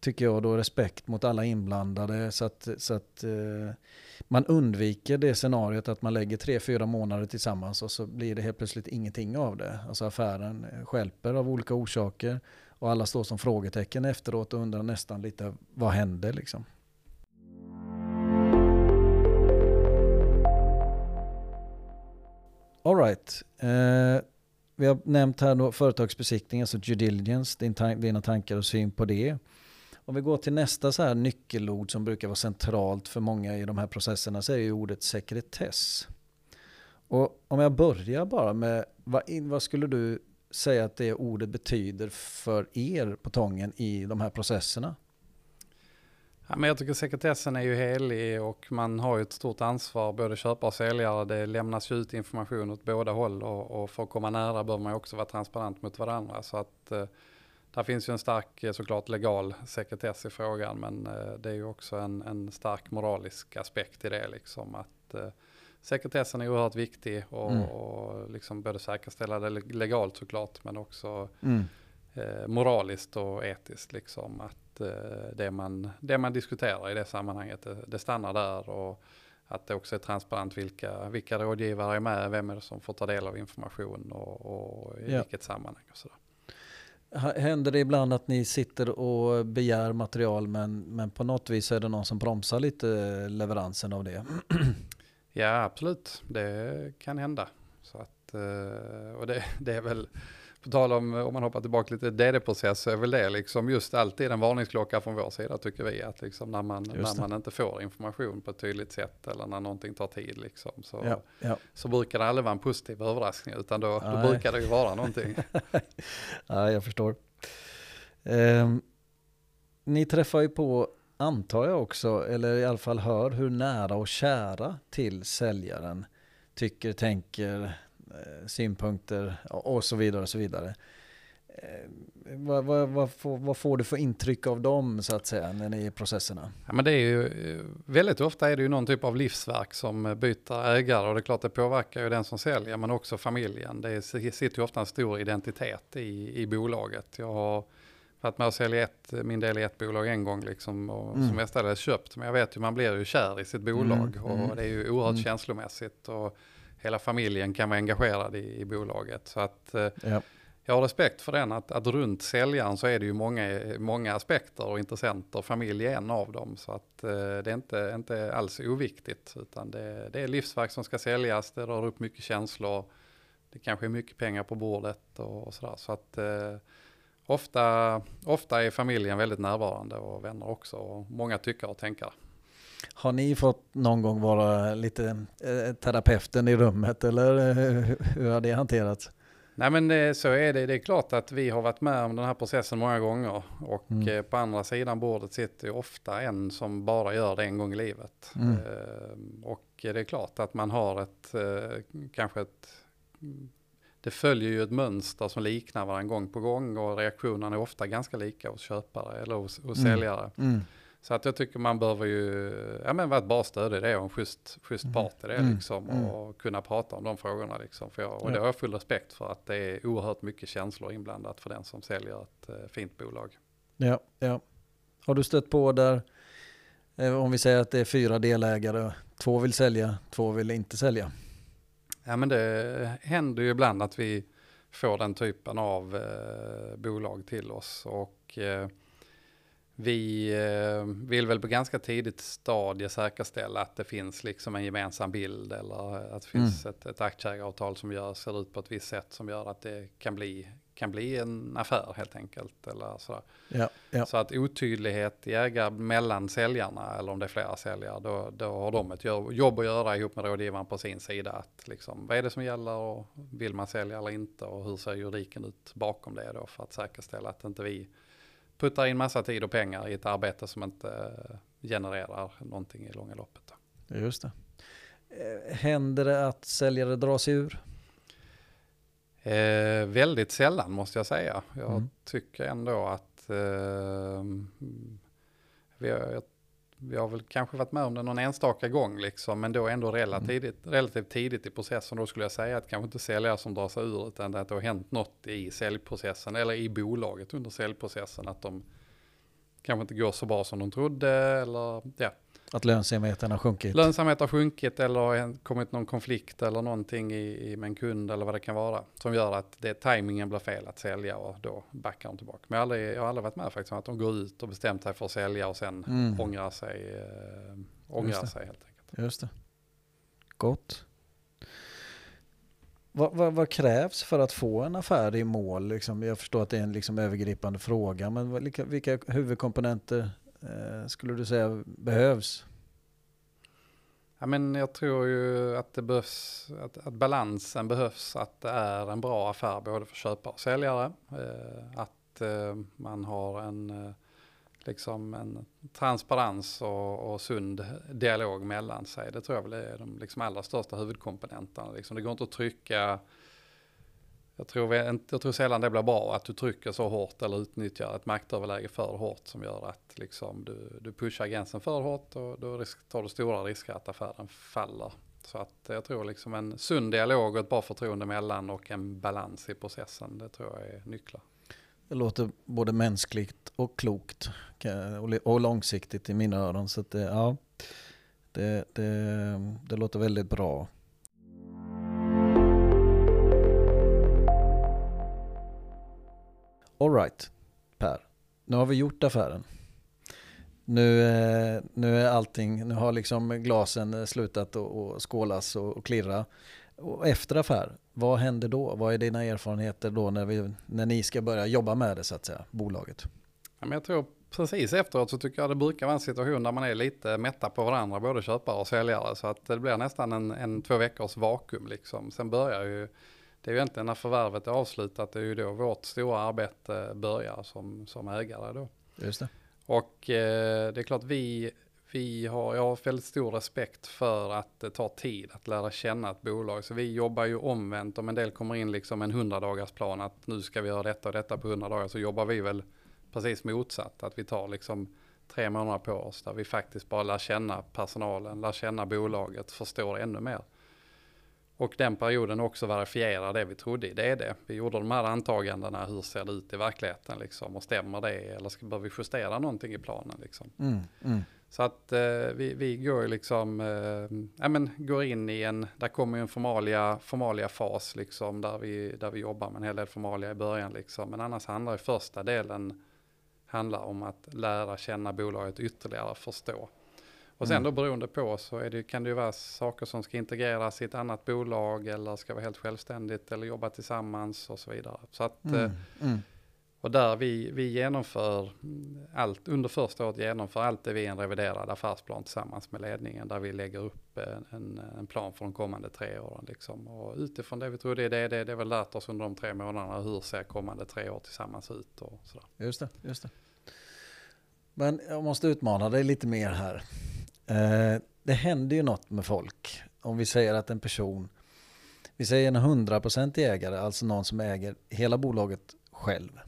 tycker jag, då respekt mot alla inblandade så att, så att eh, man undviker det scenariot att man lägger tre, fyra månader tillsammans och så blir det helt plötsligt ingenting av det. Alltså affären skälper av olika orsaker och alla står som frågetecken efteråt och undrar nästan lite vad hände liksom. Alright. Eh, vi har nämnt här då företagsbesiktning, alltså due diligence, din tan dina tankar och syn på det. Om vi går till nästa så här nyckelord som brukar vara centralt för många i de här processerna så är ju ordet sekretess. Och om jag börjar bara med, vad, vad skulle du säga att det ordet betyder för er på Tången i de här processerna? Ja, men jag tycker sekretessen är ju helig och man har ju ett stort ansvar, både köpare och säljare. Det lämnas ju ut information åt båda håll och, och för att komma nära bör man också vara transparent mot varandra. Så att eh, där finns ju en stark eh, såklart legal sekretess i frågan men eh, det är ju också en, en stark moralisk aspekt i det liksom. Att, eh, sekretessen är oerhört viktig och, mm. och liksom både säkerställa det legalt såklart men också mm. Eh, moraliskt och etiskt liksom. Att Eh, det, man, det man diskuterar i det sammanhanget, det, det stannar där och att det också är transparent vilka, vilka rådgivare är med, vem är det som får ta del av information och, och i ja. vilket sammanhang och sådär. Händer det ibland att ni sitter och begär material men, men på något vis är det någon som bromsar lite leveransen av det? Ja absolut, det kan hända. Så att, eh, och det, det är väl på tal om, om man hoppar tillbaka lite DD-process är väl det liksom just alltid en varningsklocka från vår sida tycker vi. Att liksom när, man, när man inte får information på ett tydligt sätt eller när någonting tar tid liksom, så, ja, ja. så brukar det aldrig vara en positiv överraskning utan då, då brukar det ju vara någonting. (laughs) ja, jag förstår. Um, ni träffar ju på, antar jag också, eller i alla fall hör hur nära och kära till säljaren tycker, tänker, synpunkter och så vidare. Och så vidare. Eh, vad, vad, vad, får, vad, får, du för intryck av dem så att säga när ni är i processerna? Ja, men det är ju, eh, väldigt ofta är det ju någon typ av livsverk som byter ägare och det är klart det påverkar ju den som säljer men också familjen. Det sitter ju ofta en stor identitet i, i bolaget. Jag har varit med och sälja ett, min del i ett bolag en gång liksom och mm. som mestadels köpt men jag vet ju man blir ju kär i sitt bolag mm. och mm. det är ju oerhört mm. känslomässigt. Och, hela familjen kan vara engagerad i, i bolaget. Så att eh, ja. jag har respekt för den, att, att runt säljaren så är det ju många, många aspekter och intressenter, familj är en av dem. Så att eh, det är inte, inte alls oviktigt, utan det, det är livsverk som ska säljas, det rör upp mycket känslor, det kanske är mycket pengar på bordet och, och sådär. Så att eh, ofta, ofta är familjen väldigt närvarande och vänner också, och många tycker och tänker. Har ni fått någon gång vara lite eh, terapeuten i rummet eller eh, hur har det hanterats? Nej men det, så är det. Det är klart att vi har varit med om den här processen många gånger. Och mm. eh, på andra sidan bordet sitter ofta en som bara gör det en gång i livet. Mm. Eh, och det är klart att man har ett, eh, kanske ett, det följer ju ett mönster som liknar varandra gång på gång och reaktionerna är ofta ganska lika hos köpare eller hos, hos Mm. säljare. Så att jag tycker man behöver ju, ja men vara ett bra stöd i det och en schysst, schysst Mm. part i det Mm. liksom Mm. och kunna prata om de frågorna liksom. För jag, och Ja. det har jag full respekt för att det är oerhört mycket känslor inblandat för den som säljer ett eh, fint bolag. Ja, ja. Har du stött på där, eh, om vi säger att det är fyra delägare, två vill sälja, två vill inte sälja? Ja men det händer ju ibland att vi får den typen av eh, bolag till oss och eh, vi eh, vill väl på ganska tidigt stadie säkerställa att det finns liksom en gemensam bild eller att det finns ett, ett aktieägaravtal som gör, ser ut på ett visst sätt som gör att det kan bli, kan bli en affär helt enkelt. Eller sådär. Ja, ja. Så att otydlighet i ägar mellan säljarna eller om det är flera säljare, då, då har de ett jobb att göra ihop med rådgivaren på sin sida. Att liksom, vad är det som gäller och vill man sälja eller inte och hur ser juridiken ut bakom det då för att säkerställa att inte vi puttar in massa tid och pengar i ett arbete som inte eh, genererar någonting i långa loppet. Då. Just det. Eh, Händer det att säljare drar sig ur? Eh, väldigt sällan måste jag säga. Jag Mm. tycker ändå att eh, vi, har, vi har väl kanske varit med om det någon enstaka gång liksom, men då ändå relativt, relativt tidigt i processen. Då skulle jag säga att kanske inte säljare som drar sig ur utan att det har hänt något i säljprocessen eller i bolaget under säljprocessen. Att de kanske inte går så bra som de trodde eller ja, Att lönsamheten har sjunkit? Lönsamhet har sjunkit eller har kommit någon konflikt eller någonting i, i, med en kund eller vad det kan vara. Som gör att det, tajmingen blir fel att sälja och då backar de tillbaka. Men jag har aldrig, jag har aldrig varit med faktiskt om att de går ut och bestämt sig för att sälja och sen Mm. ångrar sig. Eh, ångrar sig helt enkelt. Just det. Gott. Vad, vad, vad krävs för att få en affär i mål? Liksom, jag förstår att det är en liksom övergripande fråga, men vilka, vilka huvudkomponenter Eh, skulle du säga behövs? Ja, men jag tror ju att det behövs, att, att balansen behövs, att det är en bra affär både för köpare och säljare. Eh, att eh, man har en, eh, liksom en transparens och, och sund dialog mellan sig. Det tror jag väl är de liksom allra största huvudkomponenterna. Liksom det går inte att trycka jag tror, jag tror sällan det blir bra att du trycker så hårt eller utnyttjar ett maktöverläge för hårt som gör att liksom du, du pushar gränsen för hårt och då risk, tar du stora risker att affären faller. Så att jag tror liksom en sund dialog och ett bra förtroende mellan och en balans i processen, det tror jag är nycklar. Det låter både mänskligt och klokt och, och långsiktigt i mina öron. Så att det, ja, det, det, det låter väldigt bra. Alright, Per. Nu har vi gjort affären. Nu, eh, nu är allting, nu har liksom glasen eh, slutat att att skålas och, och klirra. Och efter affär, vad händer då? Vad är dina erfarenheter då när, vi, när ni ska börja jobba med det så att säga, bolaget? Ja, men jag tror precis efteråt så tycker jag det brukar vara en situation där man är lite mätta på varandra, både köpare och säljare. Så att det blir nästan en, en två veckors vakuum liksom. Sen börjar ju, det är ju egentligen när förvärvet är avslutat, det är ju då vårt stora arbete börjar som, som ägare då. Just det. Och eh, det är klart vi, vi har, jag har väldigt stor respekt för att det tar tid att lära känna ett bolag. Så vi jobbar ju omvänt. Om en del kommer in liksom en 100 dagars plan att nu ska vi göra detta och detta på 100 dagar så jobbar vi väl precis motsatt. Att vi tar liksom tre månader på oss där vi faktiskt bara lär känna personalen, lär känna bolaget, förstår ännu mer. Och den perioden också verifierar det vi trodde i. Det är det. Vi gjorde de här antagandena. Hur ser det ut i verkligheten liksom? Och stämmer det? Eller ska, bör vi justera någonting i planen liksom? Mm, mm. Så att eh, vi, vi går liksom, eh, ja men går in i en, där kommer en formalia, formalia fas liksom, där vi, där vi jobbar med en hel del formalia i början liksom. Men annars handlar ju första delen, handlar om att lära känna bolaget ytterligare, förstå. Och sen Mm. då beroende på så det, kan det ju vara saker som ska integreras i ett annat bolag eller ska vara helt självständigt eller jobba tillsammans och så vidare. Så att, eh, Mm, mm. och där vi, vi genomför mm, allt, under första året genomför allt det vi en reviderad affärsplan tillsammans med ledningen där vi lägger upp en, en, en plan för de kommande tre åren. Liksom. Och utifrån det vi tror det är det, det, det väl lärt oss under de tre månaderna hur ser kommande tre år tillsammans ut och sådär. Just det, just det. Men jag måste utmana dig lite mer här. Eh, det händer ju något med folk. Om vi säger att en person, vi säger en 100% ägare, alltså någon som äger hela bolaget själv.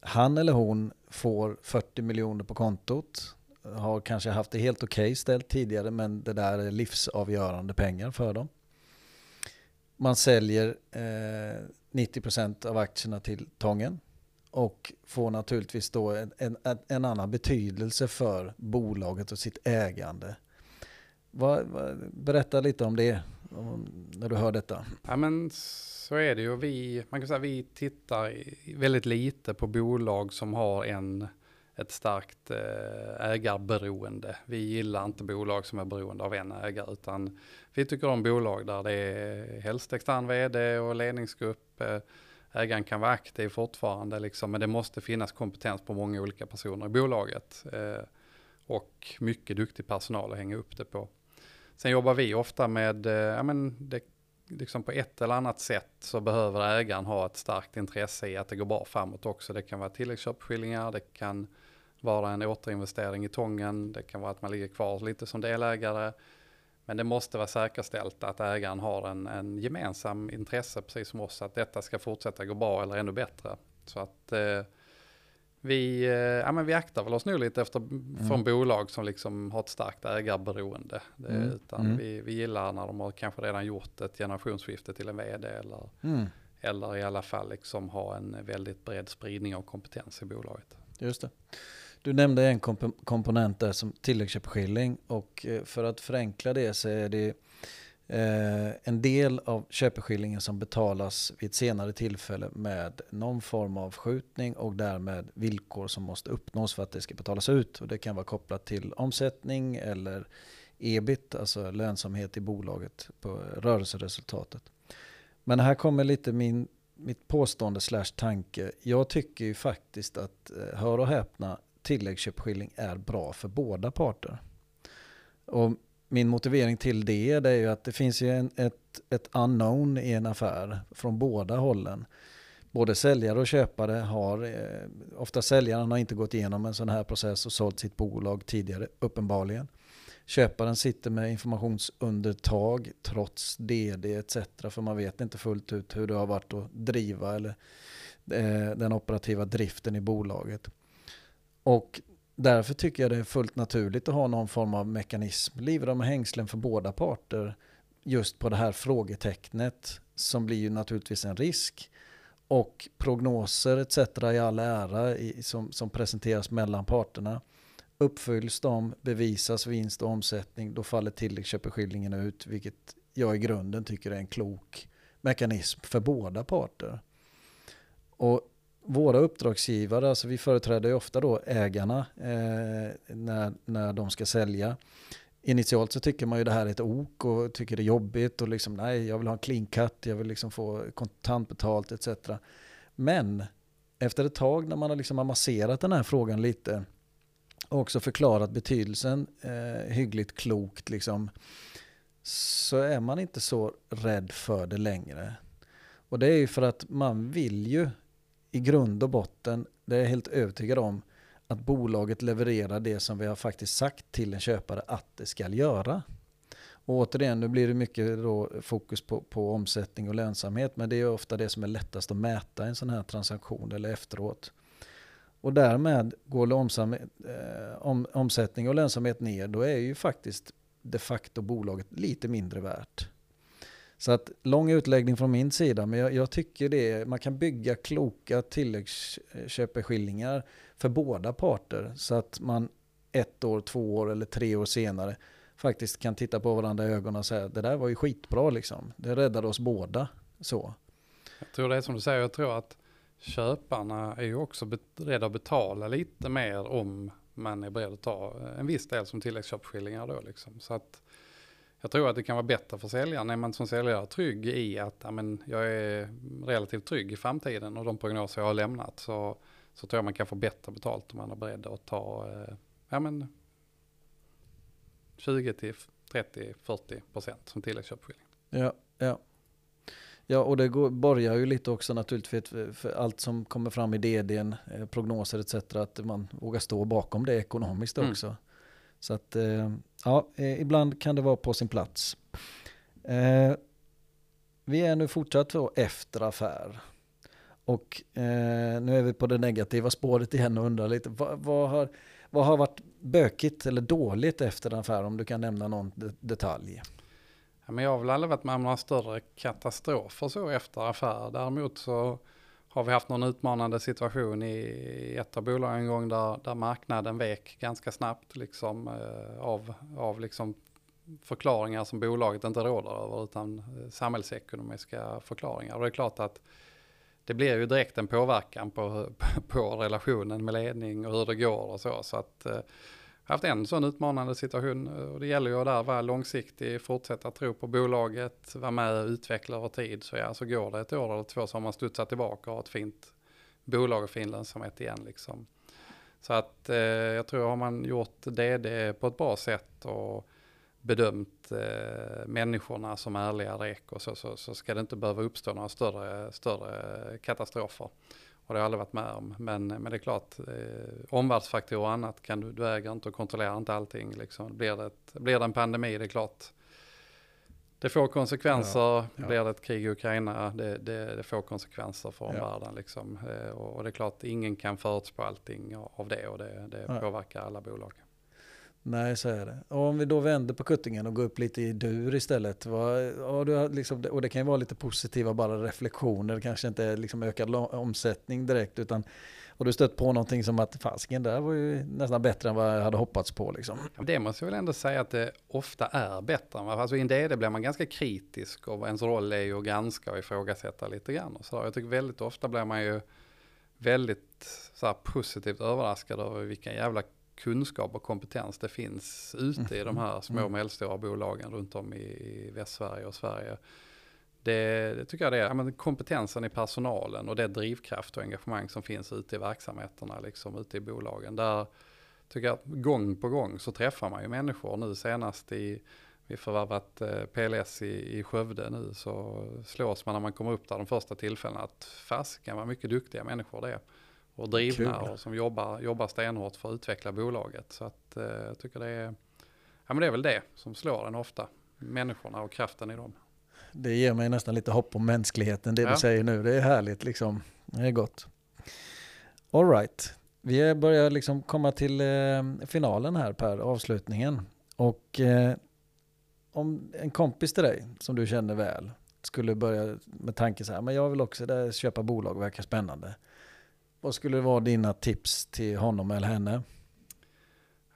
Han eller hon får 40 miljoner på kontot, har kanske haft det helt okej okay ställt tidigare men det där är livsavgörande pengar för dem. Man säljer eh, 90% av aktierna till Tången och får naturligtvis då en, en, en, annan betydelse för bolaget och sitt ägande. Vad, vad, berätta lite om det om, när du hör detta. Ja men så är det ju. Vi, man kan säga vi tittar väldigt lite på bolag som har en, ett starkt eh, ägarberoende. Vi gillar inte bolag som är beroende av en ägare utan vi tycker om bolag där det är helst extern vd och ledningsgrupp eh, ägaren kan vara aktiv fortfarande, liksom, men det måste finnas kompetens på många olika personer i bolaget. Eh, och mycket duktig personal att hänga upp det på. Sen jobbar vi ofta med, eh, ja men det, liksom på ett eller annat sätt så behöver ägaren ha ett starkt intresse i att det går bra framåt också. Det kan vara tilläggsköpskillingar, det kan vara en återinvestering i tången, det kan vara att man ligger kvar lite som delägare. Men det måste vara säkerställt att ägaren har en, en gemensam intresse, precis som oss, att detta ska fortsätta gå bra eller ännu bättre. Så att eh, vi, eh, ja, men vi aktar väl oss nu lite efter, mm. från bolag som liksom har ett starkt ägarberoende. Det, mm. Utan mm. Vi, vi gillar när de har kanske redan gjort ett generationsskifte till en vd eller, mm. eller i alla fall liksom ha en väldigt bred spridning av kompetens i bolaget. Just det. Du nämnde en komp komponent där som tilläggsköpeskilling och eh, för att förenkla det så är det eh, en del av köpeskillingen som betalas vid ett senare tillfälle med någon form av skjutning och därmed villkor som måste uppnås för att det ska betalas ut. Och det kan vara kopplat till omsättning eller ebit, alltså lönsamhet i bolaget på rörelseresultatet. Men här kommer lite min, mitt påstående slash tanke. Jag tycker ju faktiskt att, eh, hör och häpna, tilläggsköpeskilling är bra för båda parter. Och min motivering till det, är ju att det finns ju en, ett, ett unknown i en affär från båda hållen. Både säljare och köpare har, eh, ofta säljaren har inte gått igenom en sån här process och sålt sitt bolag tidigare, uppenbarligen. Köparen sitter med informationsundertag trots DD etc. För man vet inte fullt ut hur det har varit att driva eller eh, den operativa driften i bolaget. Och därför tycker jag det är fullt naturligt att ha någon form av mekanism, livrem och hängslen för båda parter, just på det här frågetecknet som blir ju naturligtvis en risk. Och prognoser etc. i all ära i, som, som presenteras mellan parterna. Uppfylls de, bevisas vinst och omsättning, då faller tilläggsköpeskillingen ut, vilket jag i grunden tycker är en klok mekanism för båda parter. Och våra uppdragsgivare, alltså vi företräder ju ofta då ägarna eh, när, när de ska sälja. Initialt så tycker man ju det här är ett ok och tycker det är jobbigt och liksom nej, jag vill ha en clean cut, jag vill liksom få kontantbetalt etc. Men efter ett tag när man har liksom amasserat den här frågan lite och också förklarat betydelsen eh, hyggligt klokt liksom, så är man inte så rädd för det längre. Och det är ju för att man vill ju i grund och botten, det är jag helt övertygad om, att bolaget levererar det som vi har faktiskt sagt till en köpare att det ska göra. Och återigen, nu blir det mycket fokus på, på omsättning och lönsamhet, men det är ofta det som är lättast att mäta i en sån här transaktion eller efteråt. Och därmed går omsam, eh, om, omsättning och lönsamhet ner, då är ju faktiskt de facto bolaget lite mindre värt. Så att lång utläggning från min sida, men jag, jag tycker det, man kan bygga kloka tilläggsköpeskillingar för båda parter. Så att man ett år, två år eller tre år senare faktiskt kan titta på varandra i ögonen och säga det där var ju skitbra liksom. Det räddade oss båda. Så. Jag tror det är som du säger, jag tror att köparna är ju också beredda att betala lite mer om man är beredd att ta en viss del som tilläggsköpeskillingar då liksom. Så att jag tror att det kan vara bättre för säljaren. Är man som säljare trygg i att ja, men jag är relativt trygg i framtiden och de prognoser jag har lämnat så, så tror jag man kan få bättre betalt om man är beredd att ta eh, ja, men 20 till 30, 40 procent som tilläggsköpeskilling. Ja, ja. Ja, och det går, borgar ju lite också naturligtvis för, för allt som kommer fram i DDn, eh, prognoser etc. Att man vågar stå bakom det ekonomiskt mm. också. Så att eh, ja, eh, ibland kan det vara på sin plats. Eh, vi är nu fortsatt efter affär. Och eh, nu är vi på det negativa spåret igen och undrar lite, vad, vad, har, vad har varit bökigt eller dåligt efter en affär om du kan nämna någon detalj? Ja, men jag har väl aldrig varit med om några större katastrofer så efter affär. Däremot så har vi haft någon utmanande situation i ett av bolagen en gång där, där marknaden vek ganska snabbt liksom, eh, av, av liksom förklaringar som bolaget inte råder över utan eh, samhällsekonomiska förklaringar. Och det är klart att det blir ju direkt en påverkan på, (laughs) på relationen med ledning och hur det går och så. Så att eh, haft en sån utmanande situation eh, och det gäller ju att där vara långsiktig, fortsätta tro på bolaget, vara med och utveckla över tid. Så ja, så går det ett år eller två så har man studsat tillbaka och har ett fint bolag och fin lönsamhet igen liksom. Så att eh, jag tror har man gjort det, det på ett bra sätt och bedömt eh, människorna som ärliga rek och så, så, så ska det inte behöva uppstå några större, större katastrofer. Det har jag aldrig varit med om. Men, men det är klart, eh, omvärldsfaktorer och annat kan du, du äger inte och kontrollerar inte allting. Liksom. Blir, det ett, blir det en pandemi, det är klart. Det får konsekvenser, ja, ja. blir det ett krig i Ukraina, det, det, det får konsekvenser för omvärlden. Ja. Liksom. Eh, och, och, det är klart, ingen kan förutspå allting av det och det, det påverkar alla bolag. Nej, så är det. Och om vi då vänder på kuttingen och går upp lite i dur istället. Vad, och, du liksom, och det kan ju vara lite positiva bara reflektioner, kanske inte är liksom ökad omsättning direkt. Utan, och du stött på någonting som att fasken där var ju nästan bättre än vad jag hade hoppats på. Liksom. Det måste jag väl ändå säga att det ofta är bättre. Alltså i en DD blir man ganska kritisk och ens roll är ju att granska och ifrågasätta lite grann. Och så jag tycker väldigt ofta blir man ju väldigt så positivt överraskad över vilken jävla kunskap och kompetens det finns ute i de här små och mm. medelstora bolagen runt om i, i Västsverige och Sverige. Det, det, tycker jag det är, ja, kompetensen i personalen och det drivkraft och engagemang som finns ute i verksamheterna, liksom ute i bolagen. Där tycker jag att gång på gång så träffar man ju människor. Nu senast i, vi förvärvat eh, PLS i, i Skövde nu så slås man när man kommer upp där de första tillfällena att fasiken vad mycket duktiga människor det är och drivna Kul. och som jobbar, jobbar stenhårt för att utveckla bolaget. Så att, eh, jag tycker det är, ja, men det är väl det som slår en ofta, människorna och kraften i dem. Det ger mig nästan lite hopp om mänskligheten, det ja. du säger nu. Det är härligt liksom, det är gott. All right. Vi börjar liksom komma till eh, finalen här Per, avslutningen. Och eh, om en kompis till dig som du känner väl skulle börja med tanke så här, men jag vill också där, köpa bolag, verkar spännande. Vad skulle vara dina tips till honom eller henne?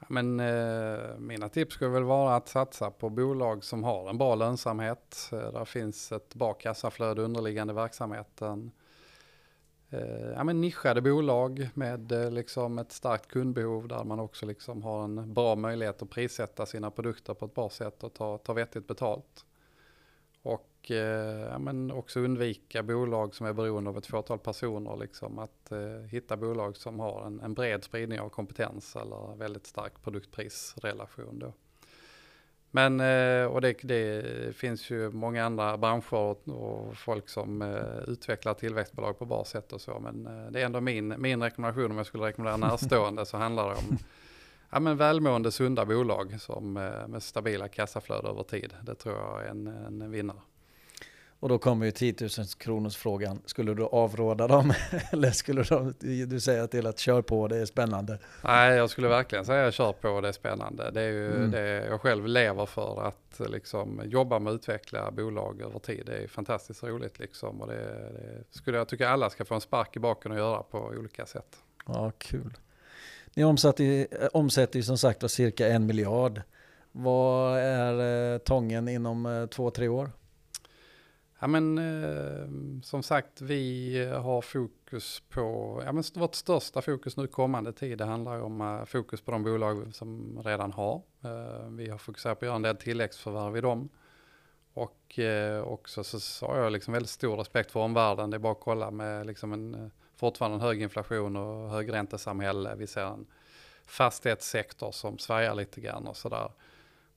Men eh, mina tips skulle väl vara att satsa på bolag som har en bra lönsamhet. Eh, där finns ett bra kassaflöde underliggande verksamheten. Eh, ja, men nischade bolag med eh, liksom ett starkt kundbehov där man också liksom har en bra möjlighet att prissätta sina produkter på ett bra sätt och ta, ta vettigt betalt. Och eh, ja, men också undvika bolag som är beroende av ett fåtal personer. Liksom, att eh, hitta bolag som har en, en, bred spridning av kompetens eller väldigt stark produktprisrelation. Då. Men eh, och det, det, finns ju många andra branscher och, och folk som eh, utvecklar tillväxtbolag på bra sätt och så. Men eh, det är ändå min, min rekommendation om jag skulle rekommendera (laughs) närstående så handlar det om ja, men välmående sunda bolag som, eh, med stabila kassaflöden över tid. Det tror jag är en, en vinnare. Och då kommer ju 10 000 kronors frågan. Skulle du avråda dem? (laughs) Eller skulle du, du säga till att kör på, det är spännande? Nej, jag skulle verkligen säga kör på, det är spännande. Det är ju mm. det jag själv lever för att liksom jobba med att utveckla bolag över tid. Det är fantastiskt roligt liksom. Och det, det skulle jag tycka alla ska få en spark i baken och göra på olika sätt. Ja, kul. Ni omsätter, omsätter ju som sagt cirka en miljard. Vad är eh, Tången inom eh, två, tre år? Ja men eh, som sagt vi eh, har fokus på, ja men vårt största fokus nu kommande tid det handlar om eh, fokus på de bolag som redan har. Eh, vi har fokuserat på att göra en del tilläggsförvärv i dem. Och eh, också så, så har jag liksom väldigt stor respekt för omvärlden. Det är bara att kolla med liksom en eh, fortfarande en hög inflation och högräntesamhälle. Vi ser en fastighetssektor som svajar lite grann och sådär.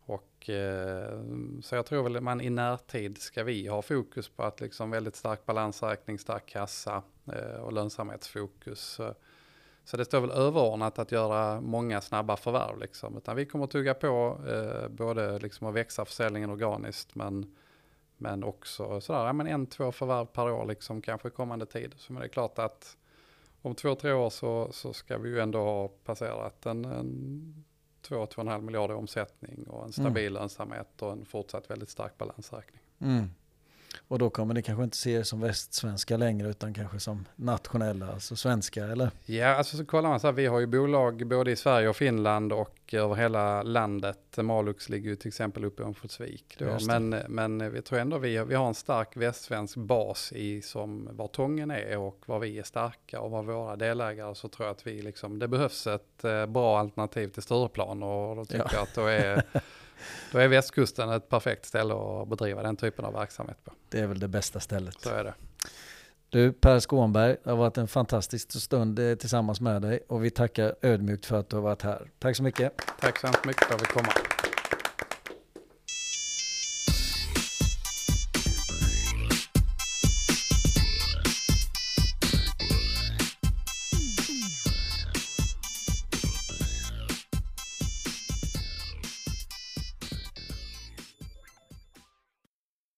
Och, eh, så jag tror väl man i närtid ska vi ha fokus på att liksom väldigt stark balansräkning, stark kassa eh, och lönsamhetsfokus. Så det står väl överordnat att göra många snabba förvärv liksom. Utan vi kommer att tugga på eh, både liksom att växa försäljningen organiskt men, men också sådär, ja, men en, två förvärv per år liksom kanske kommande tid. Så men det är klart att om två, tre år så, så ska vi ju ändå ha passerat en, en 2-2,5 miljarder i omsättning och en stabil mm. lönsamhet och en fortsatt väldigt stark balansräkning. Mm. Och då kommer ni kanske inte se er som västsvenska längre utan kanske som nationella, alltså svenska eller? Ja, alltså så kollar man så här, vi har ju bolag både i Sverige och Finland och över hela landet. Malux ligger ju till exempel uppe i Örnsköldsvik. Men, men vi tror ändå vi, vi har en stark västsvensk bas i som var Tången är och var vi är starka och var våra delägare så tror jag att vi liksom, det behövs ett eh, bra alternativ till Stureplan och då tycker ja. jag att då är (laughs) Då är västkusten ett perfekt ställe att bedriva den typen av verksamhet på. Det är väl det bästa stället. Så är det. Du Per Skånberg, det har varit en fantastisk stund eh, tillsammans med dig och vi tackar ödmjukt för att du har varit här. Tack så mycket. Tack så mycket för att vi komma.